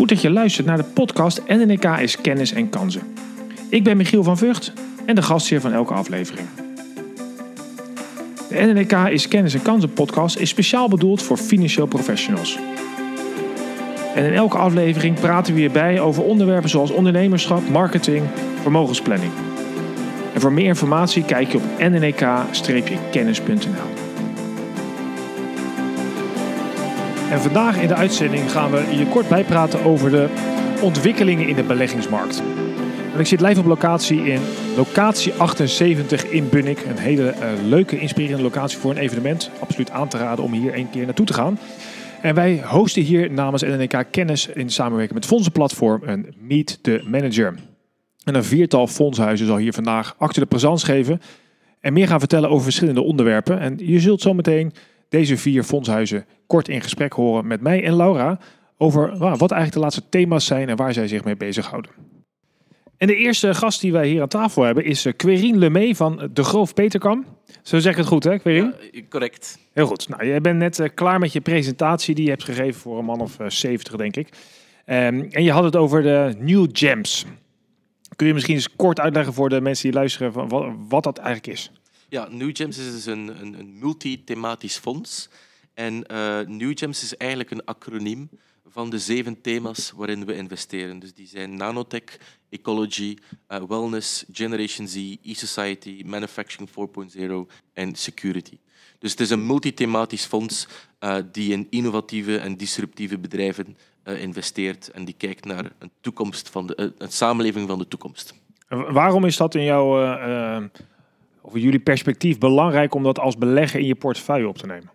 Goed dat je luistert naar de podcast NNK is Kennis en Kansen. Ik ben Michiel van Vught en de gastheer van elke aflevering. De NNK is Kennis en Kansen podcast is speciaal bedoeld voor financieel professionals. En in elke aflevering praten we hierbij over onderwerpen zoals ondernemerschap, marketing, vermogensplanning. En voor meer informatie kijk je op nnk-kennis.nl. En vandaag in de uitzending gaan we je kort bijpraten over de ontwikkelingen in de beleggingsmarkt. En ik zit live op locatie in locatie 78 in Bunnik. Een hele uh, leuke, inspirerende locatie voor een evenement. Absoluut aan te raden om hier een keer naartoe te gaan. En wij hosten hier namens NNK Kennis in samenwerking met Fondsenplatform een Meet the Manager. En een viertal fondshuizen zal hier vandaag acte de geven en meer gaan vertellen over verschillende onderwerpen. En je zult zometeen deze vier fondshuizen kort in gesprek horen met mij en Laura over nou, wat eigenlijk de laatste thema's zijn en waar zij zich mee bezighouden. En de eerste gast die wij hier aan tafel hebben is eh, Querine Lemay van De Groof Peterkam. Zo zeg ik het goed, hè, Querine? Ja, correct. Heel goed. Nou, jij bent net uh, klaar met je presentatie die je hebt gegeven voor een man of uh, eh, 70, denk ik. Um, en je had het over de New Gems. Kun je misschien eens kort uitleggen voor de mensen die luisteren van wat, wat dat eigenlijk is? Ja, New Gems is dus een, een, een multi-thematisch fonds. En uh, New Gems is eigenlijk een acroniem van de zeven thema's waarin we investeren. Dus die zijn nanotech, ecology, uh, wellness, Generation Z, e-society, manufacturing 4.0 en security. Dus het is een multithematisch fonds uh, die in innovatieve en disruptieve bedrijven investeert en die kijkt naar een toekomst van de, een samenleving van de toekomst. Waarom is dat in jouw of jullie perspectief belangrijk om dat als belegger in je portefeuille op te nemen?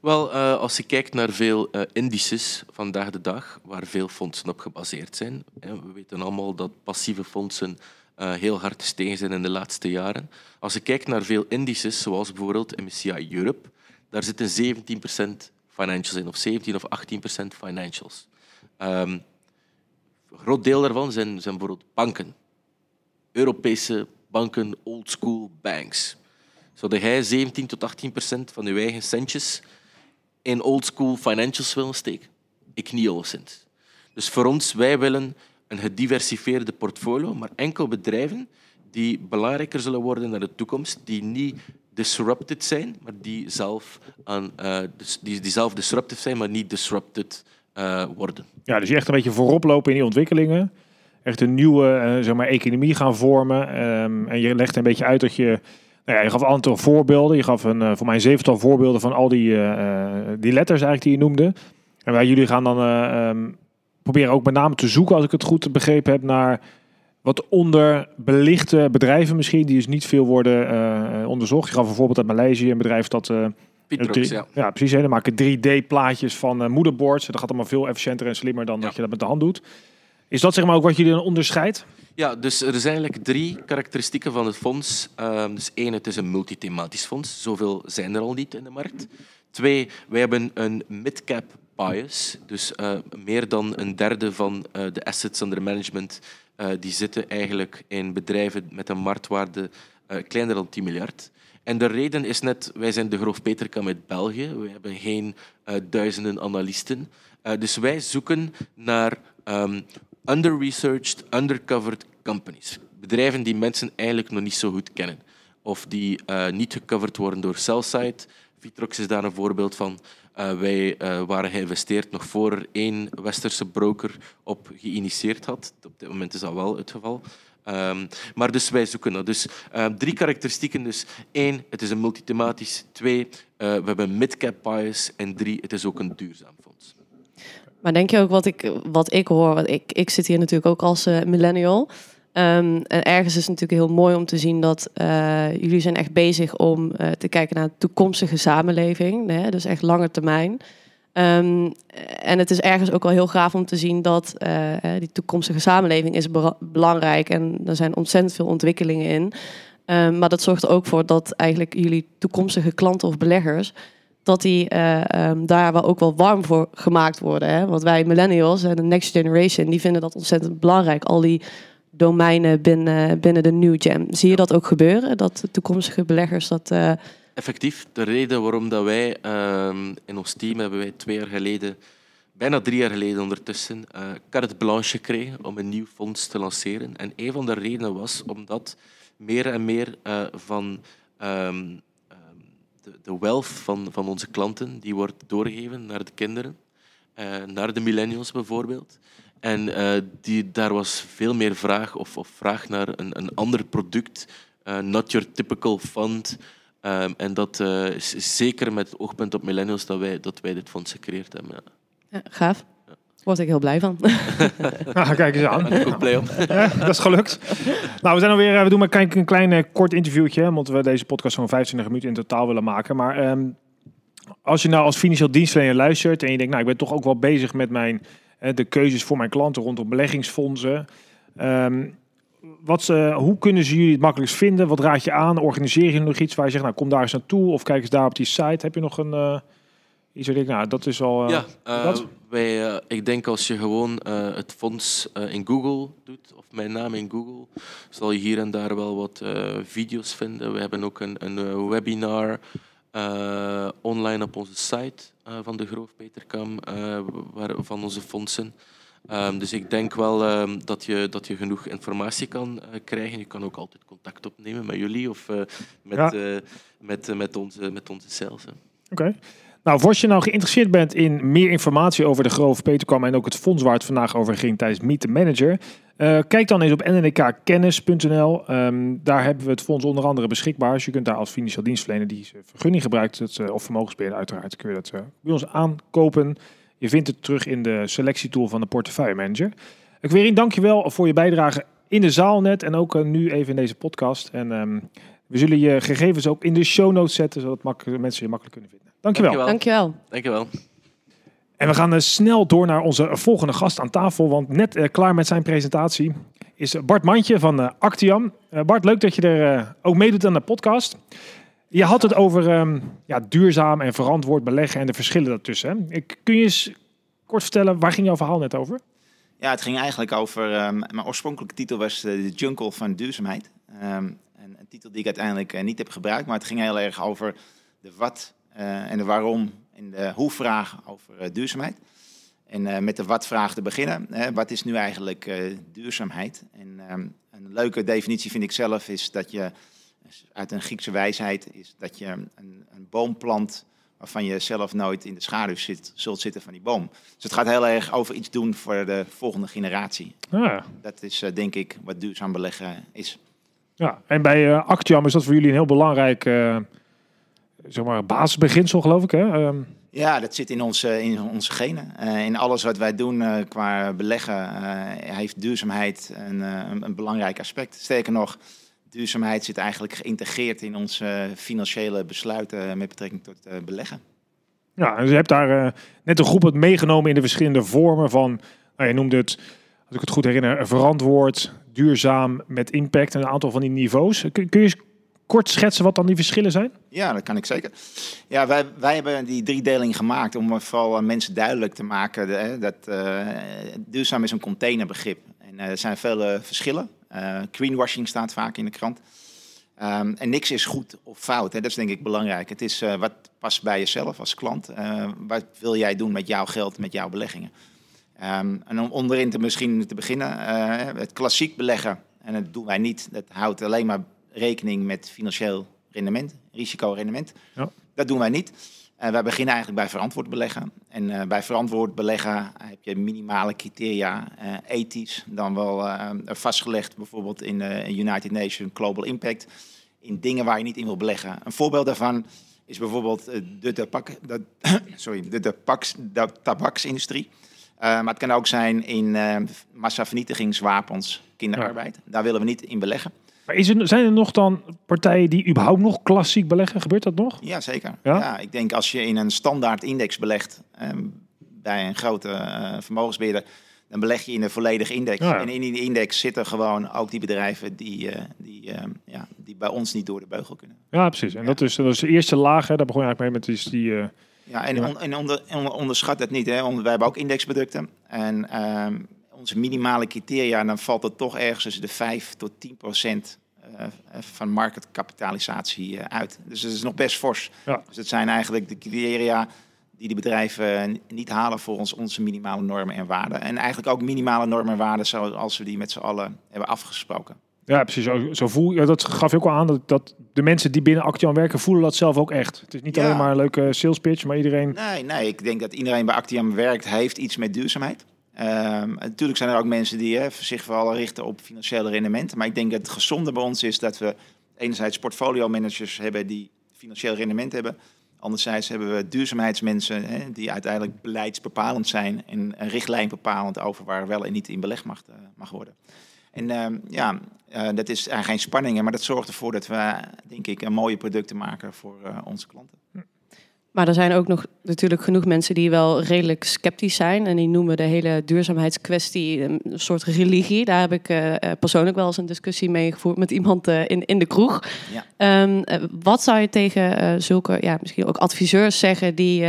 Wel, uh, als je kijkt naar veel uh, indices vandaag de dag, waar veel fondsen op gebaseerd zijn. we weten allemaal dat passieve fondsen uh, heel hard gestegen zijn in de laatste jaren. Als je kijkt naar veel indices, zoals bijvoorbeeld MSCI Europe, daar zitten 17% financials in, of 17 of 18% financials. Um, een groot deel daarvan zijn, zijn bijvoorbeeld banken. Europese banken, old school banks. Zou jij 17 tot 18 procent van je eigen centjes in old school financials willen steken? Ik niet alleszins. Dus voor ons, wij willen een gediversifieerde portfolio, maar enkel bedrijven die belangrijker zullen worden naar de toekomst, die niet disrupted zijn, maar die zelf, aan, uh, die, zelf disruptive zijn, maar niet disrupted uh, worden. Ja, dus je echt een beetje voorop lopen in die ontwikkelingen echt een nieuwe uh, zeg maar, economie gaan vormen. Um, en je legt een beetje uit dat je. Nou ja, je gaf een aantal voorbeelden. Je gaf een, uh, voor mij een zevental voorbeelden van al die, uh, die letters eigenlijk die je noemde. En wij jullie gaan dan um, proberen ook met name te zoeken, als ik het goed begrepen heb, naar wat onderbelichte bedrijven misschien, die dus niet veel worden onderzocht. Je gaf een voorbeeld uit Maleisië, een bedrijf dat... Pitrox, ja. ja, precies. Hè. Dan maken 3D-plaatjes van moederboards. Dat gaat allemaal veel efficiënter en slimmer dan ja. dat je dat met de hand doet. Is dat zeg maar ook wat jullie dan onderscheidt? Ja, dus er zijn eigenlijk drie karakteristieken van het fonds. Um, dus één, het is een multithematisch fonds. Zoveel zijn er al niet in de markt. Twee, wij hebben een mid-cap bias. Dus uh, meer dan een derde van uh, de assets under management uh, die zitten eigenlijk in bedrijven met een marktwaarde kleiner dan 10 miljard. En de reden is net, wij zijn de Groof Peterkam uit België. We hebben geen duizenden analisten. dus wij zoeken naar um, under-researched, undercovered companies. Bedrijven die mensen eigenlijk nog niet zo goed kennen. Of die uh, niet gecoverd worden door sell-side. Vitrox is daar een voorbeeld van. Uh, wij uh, waren geïnvesteerd nog voor er één westerse broker op geïnitieerd had. Op dit moment is dat wel het geval. Um, maar dus wij zoeken dat. Dus drie karakteristieken. Dus één, het is een multithematisch. Twee, we hebben mid-cap bias. En drie, het is ook een duurzaam fonds. Maar denk je ook wat ik, wat ik hoor, want ik, ik zit hier natuurlijk ook als uh, millennial. Um, en ergens is het natuurlijk heel mooi om te zien dat uh, jullie zijn echt bezig om uh, te kijken naar toekomstige samenleving. Dus echt lange termijn. Um, en het is ergens ook wel heel gaaf om te zien dat die toekomstige samenleving is belangrijk. En er zijn ontzettend veel ontwikkelingen in. Um, maar dat zorgt er ook voor dat eigenlijk jullie toekomstige klanten of beleggers dat die uh, um, daar wel ook wel warm voor gemaakt worden. Hè? Want wij millennials en de next generation, die vinden dat ontzettend belangrijk. Al die domeinen binnen, binnen de New Gem. Zie je dat ook gebeuren? Dat toekomstige beleggers dat... Uh... Effectief. De reden waarom dat wij uh, in ons team hebben wij twee jaar geleden bijna drie jaar geleden ondertussen uh, carte blanche gekregen om een nieuw fonds te lanceren. En een van de redenen was omdat meer en meer van um, de, de wealth van, van onze klanten die wordt doorgegeven naar de kinderen, uh, naar de millennials bijvoorbeeld. En uh, die, daar was veel meer vraag of, of vraag naar een, een ander product, uh, not your typical fund. Um, en dat is zeker met het oogpunt op millennials dat wij, dat wij dit fonds gecreëerd hebben. Gaaf. Word ik heel blij van. nou, kijk eens aan. Ja, dat is gelukt. Nou, we zijn alweer. We doen maar een, een klein uh, kort interviewtje, omdat we deze podcast zo'n 25 minuten in totaal willen maken. Maar um, als je nou als financieel dienstverlener luistert en je denkt, nou, ik ben toch ook wel bezig met mijn de keuzes voor mijn klanten rondom beleggingsfondsen. Um, wat, uh, hoe kunnen ze jullie het makkelijkst vinden? Wat raad je aan? Organiseer je nog iets waar je zegt, nou, kom daar eens naartoe of kijk eens daar op die site. Heb je nog een iets waar ik, nou, dat is al. ja, dat? Wij, uh, ik denk als je gewoon het fonds in Google doet, of mijn naam in Google, zal je hier en daar wel wat video's vinden. We hebben ook een, een webinar online op onze site van de Groof Peterkam, waar, van onze fondsen. Um, dus ik denk wel um, dat, je, dat je genoeg informatie kan krijgen. Je kan ook altijd contact opnemen met jullie of met, ja. met, met, onze, met onze sales. Oké. Okay. Nou, als je nou geïnteresseerd bent in meer informatie over de Grove Peterkam en ook het fonds waar het vandaag over ging tijdens Meet the Manager, uh, kijk dan eens op nnkkennis.nl. Um, ehm, daar hebben we het fonds onder andere beschikbaar. Dus je kunt daar als financieel dienstverlener die vergunning gebruikt, of vermogensbeheerder uiteraard, kun je dat uh, bij ons aankopen. Je vindt het terug in de selectietool van de portefeuille manager. Weer dankjewel voor je bijdrage in de zaal net en ook nu even in deze podcast. En um, we zullen je gegevens ook in de show notes zetten, zodat mensen je makkelijk kunnen vinden. Dankjewel. Dankjewel. Dankjewel. En we gaan uh, snel door naar onze volgende gast aan tafel, want net uh, klaar met zijn presentatie is Bart Mandje van uh, Actiam. Bart, leuk dat je er ook meedoet aan de podcast. Je had het over um, ja, duurzaam en verantwoord beleggen en de verschillen daartussen. Ik, kun je eens kort vertellen, waar ging jouw verhaal net over? Ja, het ging eigenlijk over, um, mijn oorspronkelijke titel was de Jungle van duurzaamheid. Um, een, een, titel die ik uiteindelijk niet heb gebruikt, maar het ging heel erg over de wat en de waarom en de hoe-vraag over uh, duurzaamheid. En uh, met de wat-vraag te beginnen. wat is nu eigenlijk duurzaamheid? En um, een leuke definitie vind ik zelf is dat je uit een Griekse wijsheid is dat je een, een boom plant waarvan je zelf nooit in de schaduw zit, zult zitten van die boom. Dus het gaat heel erg over iets doen voor de volgende generatie. Ah. Dat is denk ik wat duurzaam beleggen is. Ja, en bij Actiam is dat voor jullie een heel belangrijk zeg maar, basisbeginsel, geloof ik. Hè? Um... Ja, dat zit in onze, in onze genen. Uh, in alles wat wij doen uh, qua beleggen uh, heeft duurzaamheid een, een, belangrijk aspect. Sterker nog, duurzaamheid zit eigenlijk geïntegreerd in onze financiële besluiten met betrekking tot beleggen. Ja, dus je hebt daar net een groep het meegenomen in de verschillende vormen van, nou, je noemde het, als ik het goed herinner, verantwoord, duurzaam, met impact en een aantal van die niveaus. Kun, kun je kort schetsen wat dan die verschillen zijn? Ja, dat kan ik zeker. Ja, wij, wij hebben die driedeling gemaakt om vooral aan mensen duidelijk te maken dat uh, duurzaam is een containerbegrip. En uh, er zijn vele verschillen. Uh, greenwashing staat vaak in de krant. Um, en niks is goed of fout. Hè. Dat is denk ik belangrijk. Het is wat past bij jezelf als klant. wat wil jij doen met jouw geld, met jouw beleggingen? Um, en om onderin te misschien te beginnen, het klassiek beleggen. En dat doen wij niet. Dat houdt alleen maar rekening met financieel rendement, risicorendement. Ja. Dat doen wij niet. Uh, wij beginnen eigenlijk bij verantwoord beleggen. En uh, bij verantwoord beleggen heb je minimale criteria, uh, ethisch, dan wel vastgelegd bijvoorbeeld in United Nations Global Impact, in dingen waar je niet in wil beleggen. Een voorbeeld daarvan is bijvoorbeeld de, tabak, de, sorry, de, tabaks, de tabaksindustrie. maar het kan ook zijn in massavernietigingswapens, kinderarbeid. Ja. Daar willen we niet in beleggen. Maar is er, zijn er nog dan partijen die überhaupt nog klassiek beleggen? Gebeurt dat nog? Ja, zeker. Ja? ja ik denk als je in een standaard index belegt ehm, bij een grote uh, vermogensbeheerder, dan beleg je in een volledige index. En in die index zitten gewoon ook die bedrijven die, uh, die, uh, ja, die bij ons niet door de beugel kunnen. Ja, precies. En dat, is, dat is de eerste laag, hè. daar begon je eigenlijk mee met die... die ja, en, on, en onder, onderschat het niet. Hè. Wij hebben ook indexproducten. En ehm, onze minimale criteria, dan valt het toch ergens tussen de 5 tot 10 procent uh, van marketkapitalisatie uh, uit. Dus het is nog best fors. Ja. Dus het zijn eigenlijk de criteria die de bedrijven niet halen volgens onze minimale normen en waarden. En eigenlijk ook minimale normen en waarden zoals we die met z'n allen hebben afgesproken. Ja, precies. Zo, zo voel je, dat gaf je ook al aan dat, dat de mensen die binnen Actian werken voelen dat zelf ook echt. Het is niet Ja. alleen maar een leuke sales pitch, maar iedereen. Nee, nee, ik denk dat iedereen bij Actiam werkt, heeft iets met duurzaamheid. Ehm, natuurlijk zijn er ook mensen die hè, zich vooral richten op financiële rendementen. Maar ik denk dat het gezonde bij ons is dat we enerzijds portfolio managers hebben die financieel rendement hebben. Anderzijds hebben we duurzaamheidsmensen hè, die uiteindelijk beleidsbepalend zijn en richtlijn bepalend over waar wel en niet in belegd mag, eh, mag worden. En ehm, ja, eh, dat is eigenlijk geen spanningen, maar dat zorgt ervoor dat we, denk ik, mooie producten maken voor eh, onze klanten. Maar er zijn ook nog natuurlijk genoeg mensen die wel redelijk sceptisch zijn. En die noemen de hele duurzaamheidskwestie een soort religie. Daar heb ik eh, eh, persoonlijk wel eens een discussie mee gevoerd met iemand eh, in, in de kroeg. Ja. Eh, wat zou je tegen zulke, ja, misschien ook adviseurs zeggen die,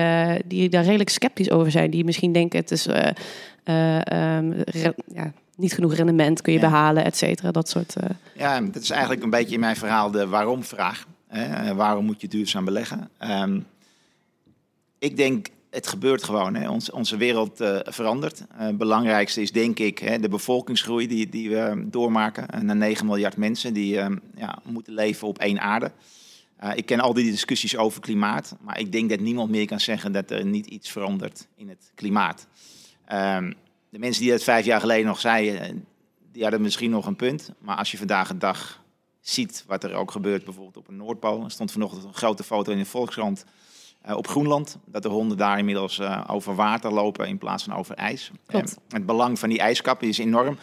die daar redelijk sceptisch over zijn? Die misschien denken het is eh, eh, ehm, ja, niet genoeg rendement kun je Ja. behalen, et cetera. Dat soort. Ja, dat is eigenlijk een beetje in mijn verhaal de waarom-vraag. Hè? Waarom moet je duurzaam beleggen? Ehm, ik denk, het gebeurt gewoon. Hè? Onze wereld eh, verandert. Eh, Het belangrijkste is, denk ik, hè, de bevolkingsgroei die, die we doormaken. En naar 9 miljard mensen die ehm, ja, moeten leven op één aarde. Eh, ik ken al die discussies over klimaat. Maar ik denk dat niemand meer kan zeggen dat er niet iets verandert in het klimaat. Ehm, de mensen die dat vijf jaar geleden nog zeiden, eh, die hadden misschien nog een punt. Maar als je vandaag de dag ziet wat er ook gebeurt, bijvoorbeeld op een Noordpool. Er stond vanochtend een grote foto in de Volkskrant eh, op Groenland. Dat de honden daar inmiddels eh, over water lopen in plaats van over ijs. Klopt. Eh, het belang van die ijskappen is enorm.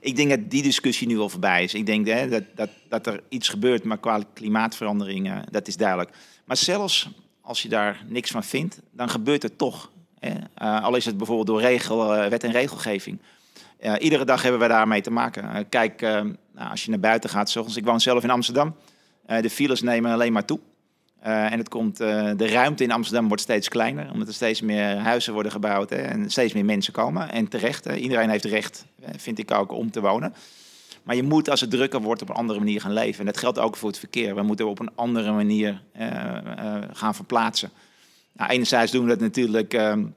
Ik denk dat die discussie nu al voorbij is. Ik denk hè, dat, dat, dat er iets gebeurt, maar qua klimaatverandering, eh, dat is duidelijk. Maar zelfs als je daar niks van vindt, dan gebeurt het toch. Hè? Eh, al is het bijvoorbeeld door regel, eh, wet en regelgeving. Iedere dag hebben we daarmee te maken. Eh, kijk, eh, nou, als je naar buiten gaat, zoals ik woon zelf in Amsterdam. eh, de files nemen alleen maar toe. Eh, en het komt, eh, de ruimte in Amsterdam wordt steeds kleiner, omdat er steeds meer huizen worden gebouwd hè, en steeds meer mensen komen. En terecht, hè, iedereen heeft recht, eh, vind ik ook, om te wonen. Maar je moet, als het drukker wordt, op een andere manier gaan leven. En dat geldt ook voor het verkeer. We moeten op een andere manier gaan verplaatsen. Nou, enerzijds doen we dat natuurlijk in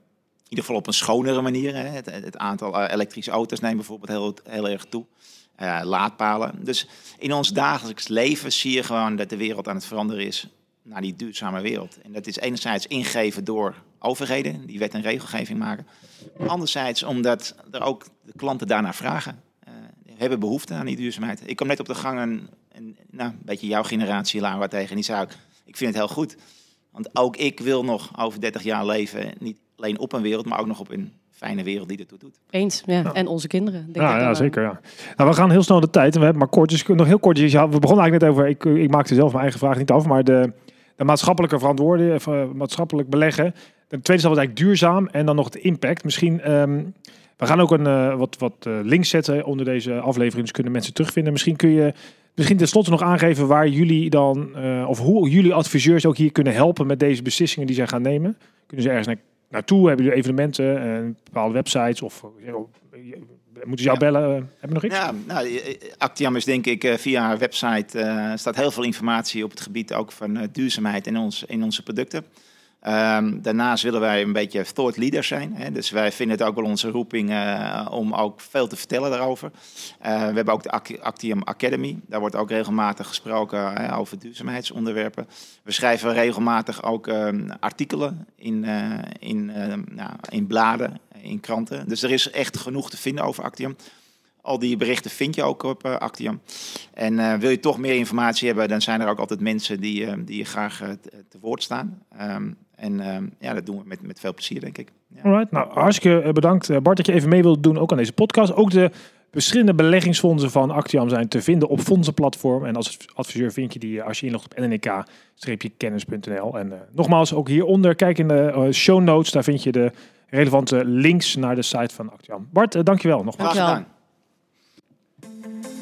ieder geval op een schonere manier. Hè. Het, aantal elektrische auto's neemt bijvoorbeeld heel, heel erg toe. Eh, laadpalen. Dus in ons dagelijks leven zie je gewoon dat de wereld aan het veranderen is naar die duurzame wereld. En dat is enerzijds ingegeven door overheden die wet en regelgeving maken. Maar anderzijds omdat er ook de klanten daarnaar vragen. Eh, hebben behoefte aan die duurzaamheid. Ik kom net op de gang een, een, nou, een beetje jouw generatie Lara tegen. En die zei ook, ik vind het heel goed. Want ook ik wil nog over 30 jaar leven. Niet alleen op een wereld, maar ook nog op een fijne wereld die ertoe doet. eens, ja. En onze kinderen. Denk Ja, wel. zeker. Ja. Nou, we gaan heel snel de tijd en we hebben maar kort. Dus ik wil nog heel kort. Ja, we begonnen eigenlijk net over. Ik, ik maakte zelf mijn eigen vraag niet af, maar de, de maatschappelijke verantwoording, of, eh, maatschappelijk beleggen. De tweede stap was eigenlijk duurzaam en dan nog het impact. Misschien. ehm, we gaan ook een eh, wat, wat eh, links zetten onder deze aflevering, dus kunnen mensen terugvinden. Misschien kun je misschien tenslotte nog aangeven waar jullie dan, eh, of hoe jullie adviseurs ook hier kunnen helpen met deze beslissingen die zij gaan nemen. Kunnen ze ergens naar, naartoe? Hebben jullie evenementen, eh, bepaalde websites of eh, moeten ze jou Ja. bellen? Eh, Hebben we nog iets? Ja, nou, eh, Actiam is denk ik eh, via haar website eh, staat heel veel informatie op het gebied ook van eh, duurzaamheid in, ons, in onze producten. Ehm, daarnaast willen wij een beetje thought leaders zijn. Hè? Dus wij vinden het ook wel onze roeping eh, om ook veel te vertellen daarover. Eh, we hebben ook de Ac- Actium Academy. Daar wordt ook regelmatig gesproken hè, over duurzaamheidsonderwerpen. We schrijven regelmatig ook ehm, artikelen in, eh, in, nou, in bladen, in kranten. Dus er is echt genoeg te vinden over Actium. Al die berichten vind je ook op Actium. En wil je toch meer informatie hebben, dan zijn er ook altijd mensen die, die graag te, te woord staan. Ehm, en ehm, ja, dat doen we met, met veel plezier, denk ik. Ja. Alright, nou hartstikke eh, bedankt eh, Bart dat je even mee wilt doen ook aan deze podcast. Ook de verschillende beleggingsfondsen van Actiam zijn te vinden op fondsenplatform. En als adviseur vind je die eh, als je inlogt op nnk-kennis.nl. En eh, nogmaals, ook hieronder, kijk in de show notes, daar vind je de relevante links naar de site van Actiam. Bart, dankjewel nogmaals. Graag Dankjewel.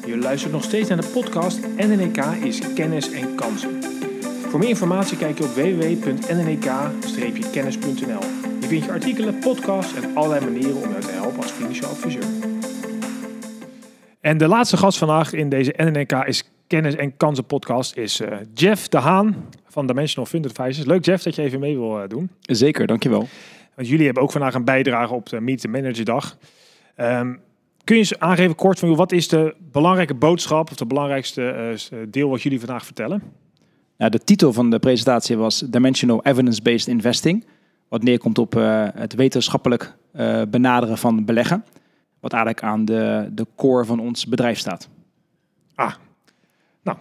gedaan. Je luistert nog steeds naar de podcast NNEK is kennis en kansen. Voor meer informatie kijk je op www.nnek-kennis.nl. Hier vind je artikelen, podcasts en allerlei manieren om jou te helpen als financieel adviseur. En de laatste gast vandaag in deze NNEK is Kennis en Kansen podcast is eh, Jeff de Haan van Dimensional Fund Advisors. Leuk Jeff dat je even mee wil eh, doen. Zeker, dankjewel. Want jullie hebben ook vandaag een bijdrage op de Meet the Manager dag. Ehm, kun je eens aangeven kort van wat is de belangrijke boodschap of de belangrijkste eh, deel wat jullie vandaag vertellen? Nou, de titel van de presentatie was Dimensional Evidence-Based Investing. Wat neerkomt op het wetenschappelijk benaderen van beleggen. Wat eigenlijk aan de, de core van ons bedrijf staat. Ah, nou.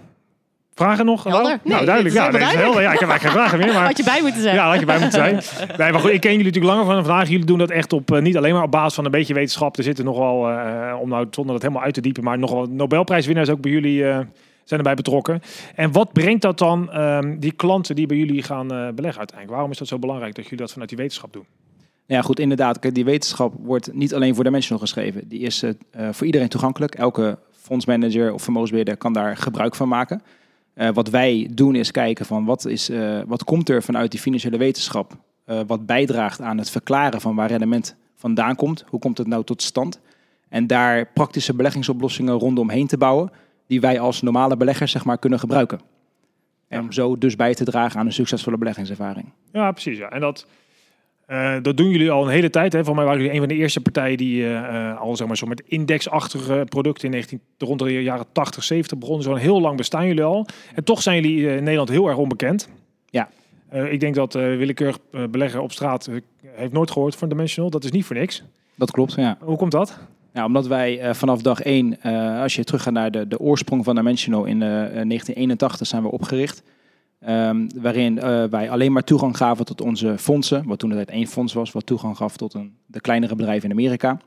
Vragen nog? Helder. Nou, Nee, nou duidelijk. Ja, is dat is helder. helder. Ja, ik heb eigenlijk geen vragen meer. Maar... Had je bij moeten zijn. Ja, had je bij moeten zijn. Nee, maar goed, ik ken jullie natuurlijk langer van vandaag. Jullie doen dat echt op, eh, niet alleen maar op basis van een beetje wetenschap. Er zitten nog wel, eh, om nou zonder dat helemaal uit te diepen, maar nog wel Nobelprijswinnaars ook bij jullie eh, zijn erbij betrokken. En wat brengt dat dan ehm, die klanten die bij jullie gaan eh, beleggen uiteindelijk? Waarom is dat zo belangrijk dat jullie dat vanuit die wetenschap doen? Ja, goed, inderdaad. Die wetenschap wordt niet alleen voor nog geschreven. Die is eh, eh, voor iedereen toegankelijk. Elke fondsmanager of vermogensbeheerder kan daar gebruik van maken. Wat wij doen is kijken van wat, is, wat komt er vanuit die financiële wetenschap. wat bijdraagt aan het verklaren van waar rendement vandaan komt. Hoe komt het nou tot stand? En daar praktische beleggingsoplossingen rondomheen te bouwen. Die wij als normale beleggers zeg maar, kunnen gebruiken. En om zo dus bij te dragen aan een succesvolle beleggingservaring. Ja, precies. Ja. En dat, eh, dat doen jullie al een hele tijd. Hè. Voor mij waren jullie een van de eerste partijen die eh, al zeg maar, zo met indexachtige producten in 19, rond de jaren 80, 70 begonnen. Zo'n heel lang bestaan jullie al. En toch zijn jullie eh, in Nederland heel erg onbekend. Ja. Ik denk dat willekeurig belegger op straat heeft nooit gehoord van Dimensional. Dat is niet voor niks. Dat klopt, ja. Hoe komt dat? Ja, omdat wij eh, vanaf dag één, eh, als je teruggaat naar de, de oorsprong van Dimensional in eh, 1981 zijn we opgericht. Ehm, waarin eh, wij alleen maar toegang gaven tot onze fondsen, wat toen tijd één fonds was, wat toegang gaf tot een, de kleinere bedrijven in Amerika.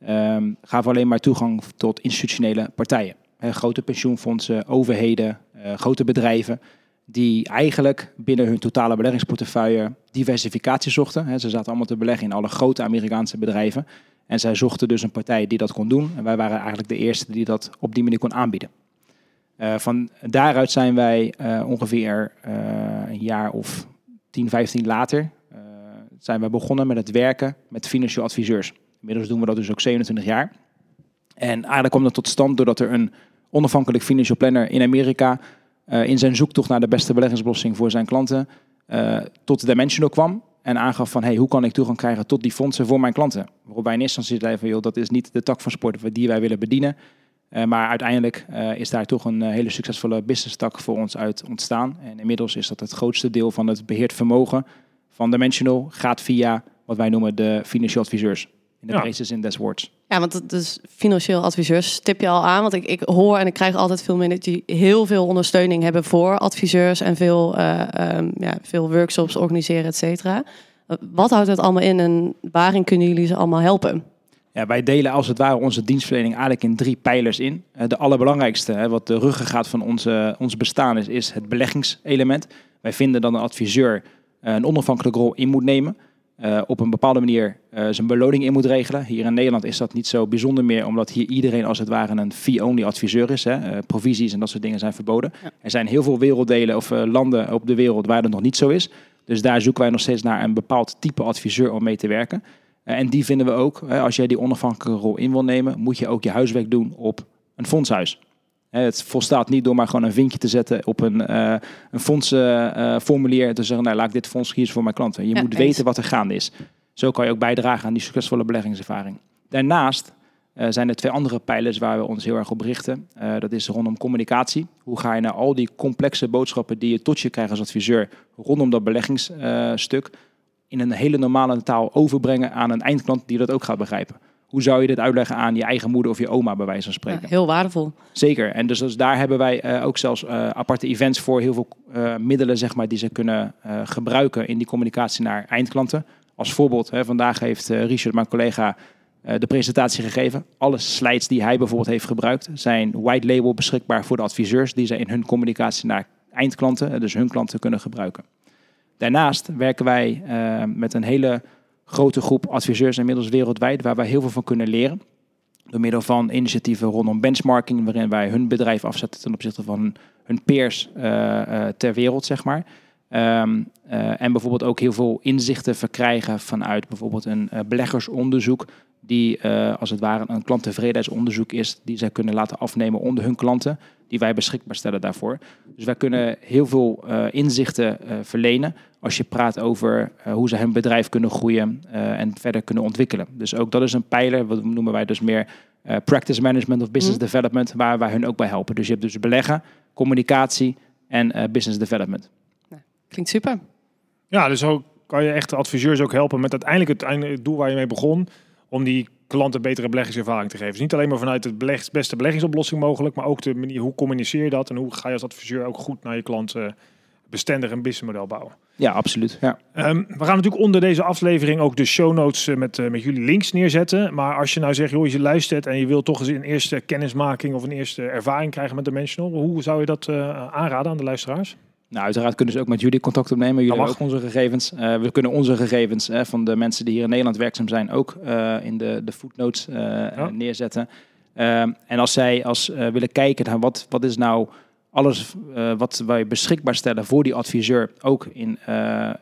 Ehm, gaven alleen maar toegang tot institutionele partijen. Grote pensioenfondsen, overheden, eh, grote bedrijven, die eigenlijk binnen hun totale beleggingsportefeuille diversificatie zochten. Ze zaten allemaal te beleggen in alle grote Amerikaanse bedrijven. En zij zochten dus een partij die dat kon doen. En wij waren eigenlijk de eerste die dat op die manier kon aanbieden. Eh, van daaruit zijn wij eh, ongeveer eh, een jaar of 10, 15 later zijn we begonnen met het werken met financieel adviseurs. Inmiddels doen we dat dus ook 27 jaar. En eigenlijk kwam dat tot stand doordat er een onafhankelijk financial planner in Amerika in zijn zoektocht naar de beste beleggingsoplossing voor zijn klanten tot Dimensional kwam en aangaf van hey, hoe kan ik toegang krijgen tot die fondsen voor mijn klanten? Waarop wij in eerste instantie zeiden van joh, dat is niet de tak van sport die wij willen bedienen. Eh, maar uiteindelijk eh, is daar toch een eh, hele succesvolle business tak voor ons uit ontstaan. En inmiddels is dat het grootste deel van het beheerd vermogen van Dimensional gaat via wat wij noemen de financieel adviseurs. In de Ja. breedste zin des woords. Ja, want is financieel adviseurs stip je al aan. Want ik, ik hoor en ik krijg altijd veel mensen die heel veel ondersteuning hebben voor adviseurs en veel, eh, ehm, ja, veel workshops organiseren, et cetera. Wat houdt het allemaal in en waarin kunnen jullie ze allemaal helpen? Ja, wij delen als het ware onze dienstverlening eigenlijk in drie pijlers in. Eh, De allerbelangrijkste, hè, wat de ruggengraat van onze, ons bestaan is, is het beleggingselement. Wij vinden dat een adviseur eh, een onafhankelijke rol in moet nemen. Eh, op een bepaalde manier eh, zijn beloning in moet regelen. Hier in Nederland is dat niet zo bijzonder meer, omdat hier iedereen als het ware een fee-only adviseur is. Hè. Eh, provisies en dat soort dingen zijn verboden. Ja. Er zijn heel veel werelddelen of landen op de wereld waar dat nog niet zo is. Dus daar zoeken wij nog steeds naar een bepaald type adviseur om mee te werken. En die vinden we ook, als jij die onafhankelijke rol in wil nemen, moet je ook je huiswerk doen op een fondshuis. Het volstaat niet door maar gewoon een vinkje te zetten op een, eh een fondsformulier en te zeggen, nou laat ik dit fonds kiezen voor mijn klanten. Je Ja, moet eens. weten wat er gaande is. Zo kan je ook bijdragen aan die succesvolle beleggingservaring. Daarnaast eh, zijn er twee andere pijlers waar we ons heel erg op richten. Eh, dat is rondom communicatie. Hoe ga je nou al die complexe boodschappen die je tot je krijgt als adviseur rondom dat beleggingsstuk in een hele normale taal overbrengen aan een eindklant die dat ook gaat begrijpen. Hoe zou je dit uitleggen aan je eigen moeder of je oma, bij wijze van Ja, spreken? heel waardevol. Zeker. En dus, dus daar hebben wij eh, ook zelfs eh, aparte events voor, heel veel eh, middelen zeg maar, die ze kunnen gebruiken in die communicatie naar eindklanten. Als voorbeeld, hè, vandaag heeft Richard, mijn collega, de presentatie gegeven. Alle slides die hij bijvoorbeeld heeft gebruikt zijn white label beschikbaar voor de adviseurs die zij in hun communicatie naar eindklanten, dus hun klanten, kunnen gebruiken. Daarnaast werken wij met een hele grote groep adviseurs inmiddels wereldwijd, waar wij heel veel van kunnen leren. Door middel van initiatieven rondom benchmarking, waarin wij hun bedrijf afzetten ten opzichte van hun, peers eh, eh, ter wereld, zeg maar. Ehm, eh, en bijvoorbeeld ook heel veel inzichten verkrijgen vanuit bijvoorbeeld een beleggersonderzoek, die eh, als het ware een klanttevredenheidsonderzoek is, die zij kunnen laten afnemen onder hun klanten, die wij beschikbaar stellen daarvoor. Dus wij kunnen heel veel eh, inzichten eh, verlenen als je praat over hoe ze hun bedrijf kunnen groeien eh, en verder kunnen ontwikkelen. Dus ook dat is een pijler, wat noemen wij dus meer eh, practice management of business Mhm. development, waar wij hun ook bij helpen. Dus je hebt dus beleggen, communicatie en eh, business development. Klinkt super. Ja, dus zo kan je echt de adviseurs ook helpen met uiteindelijk het, einde- het doel waar je mee begon. Om die klanten betere beleggingservaring te geven. Dus niet alleen maar vanuit het beleg, beste beleggingsoplossing mogelijk, maar ook de manier hoe communiceer je dat en hoe ga je als adviseur ook goed naar je klant eh, bestendig een businessmodel bouwen. Ja, absoluut. Ja. Ehm, we gaan natuurlijk onder deze aflevering ook de show notes eh, met, eh, met jullie links neerzetten. Maar als je nou zegt, joh, je luistert en je wilt toch eens een eerste kennismaking of een eerste ervaring krijgen met Dimensional. Hoe zou je dat eh, aanraden aan de luisteraars? Nou, uiteraard kunnen ze ook met jullie contact opnemen. Jullie hebben ook onze gegevens. Eh, we kunnen onze gegevens eh, van de mensen die hier in Nederland werkzaam zijn ook eh, in de, de footnotes neerzetten. Ehm, en als zij als, willen kijken naar wat, wat is nou alles wat wij beschikbaar stellen voor die adviseur, ook in,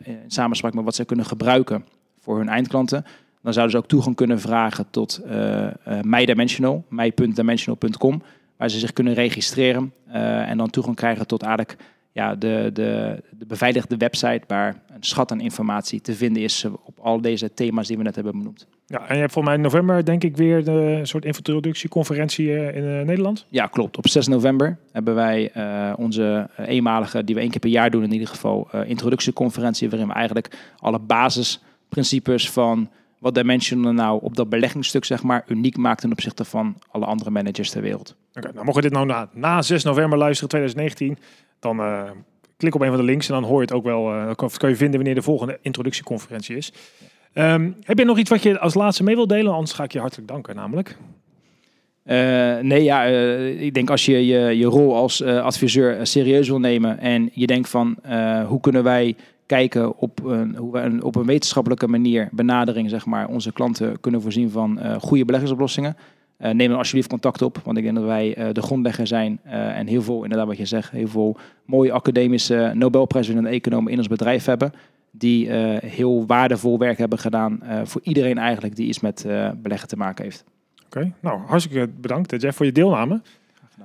in samenspraak met wat zij kunnen gebruiken voor hun eindklanten, dan zouden ze ook toegang kunnen vragen tot MyDimensional, my.dimensional.com, waar ze zich kunnen registreren en dan toegang krijgen tot eigenlijk ja, de, de, de beveiligde website waar een schat aan informatie te vinden is eh, op al deze thema's die we net hebben benoemd. Ja, en je hebt voor mij in november denk ik weer de soort introductieconferentie eh, in eh, Nederland. Ja, klopt. Op 6 november hebben wij onze eenmalige, die we één keer per jaar doen in ieder geval, eh, introductieconferentie, waarin we eigenlijk alle basisprincipes van wat Dimensional nou op dat beleggingsstuk zeg maar uniek maakt ten opzichte van alle andere managers ter wereld. Oké, nou mocht je dit nou na, na 6 november luisteren 2019, dan eh, klik op een van de links en dan hoor je het ook wel. dan kan, je vinden wanneer de volgende introductieconferentie is. Ehm, heb je nog iets wat je als laatste mee wilt delen? Anders ga ik je hartelijk danken namelijk. Eh, nee, ja, ik denk als je je, je rol als adviseur serieus wil nemen en je denkt van hoe kunnen wij kijken op een, hoe we een, op een wetenschappelijke manier benadering, zeg maar, onze klanten kunnen voorzien van goede beleggingsoplossingen. Eh, neem dan alsjeblieft contact op, want ik denk dat wij eh, de grondlegger zijn eh, en heel veel, inderdaad wat je zegt, heel veel mooie academische Nobelprijswinnende economen in ons bedrijf hebben. Die eh, heel waardevol werk hebben gedaan eh, voor iedereen eigenlijk die iets met eh, beleggen te maken heeft. Oké, nou hartstikke bedankt Jeff voor je deelname.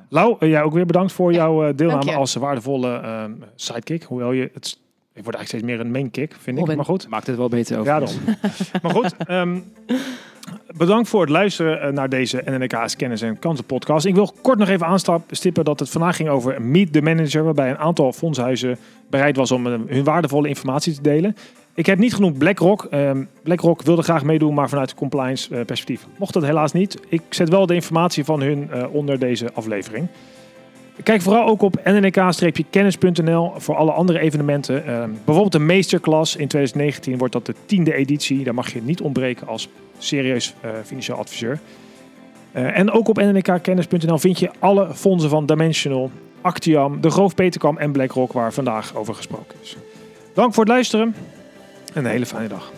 Lau, jij ook weer bedankt voor Ja, jouw eh, deelname als waardevolle ehm, sidekick. Hoewel je het, ik word eigenlijk steeds meer een main kick, vind ik. Maar goed. Maakt het wel beter over. Ja, daarom. maar goed, ehm, bedankt voor het luisteren eh, naar deze NNK's Kennis en Kansen podcast. Ik wil kort nog even aanstippen dat het vandaag ging over Meet the Manager, waarbij een aantal fondshuizen bereid was om eh, hun waardevolle informatie te delen. Ik heb niet genoemd BlackRock. Ehm, BlackRock wilde graag meedoen, maar vanuit compliance eh, perspectief mocht dat helaas niet. Ik zet wel de informatie van hun onder deze aflevering. Kijk vooral ook op nnk-kennis.nl voor alle andere evenementen. Ehm, bijvoorbeeld de Meesterklas in 2019 wordt dat de tiende editie. Daar mag je niet ontbreken als serieus eh, financieel adviseur. Eh, en ook op nnk-kennis.nl vind je alle fondsen van Dimensional, Actiam, De Groof Peterkam en BlackRock waar vandaag over gesproken is. Dank voor het luisteren en een hele fijne dag.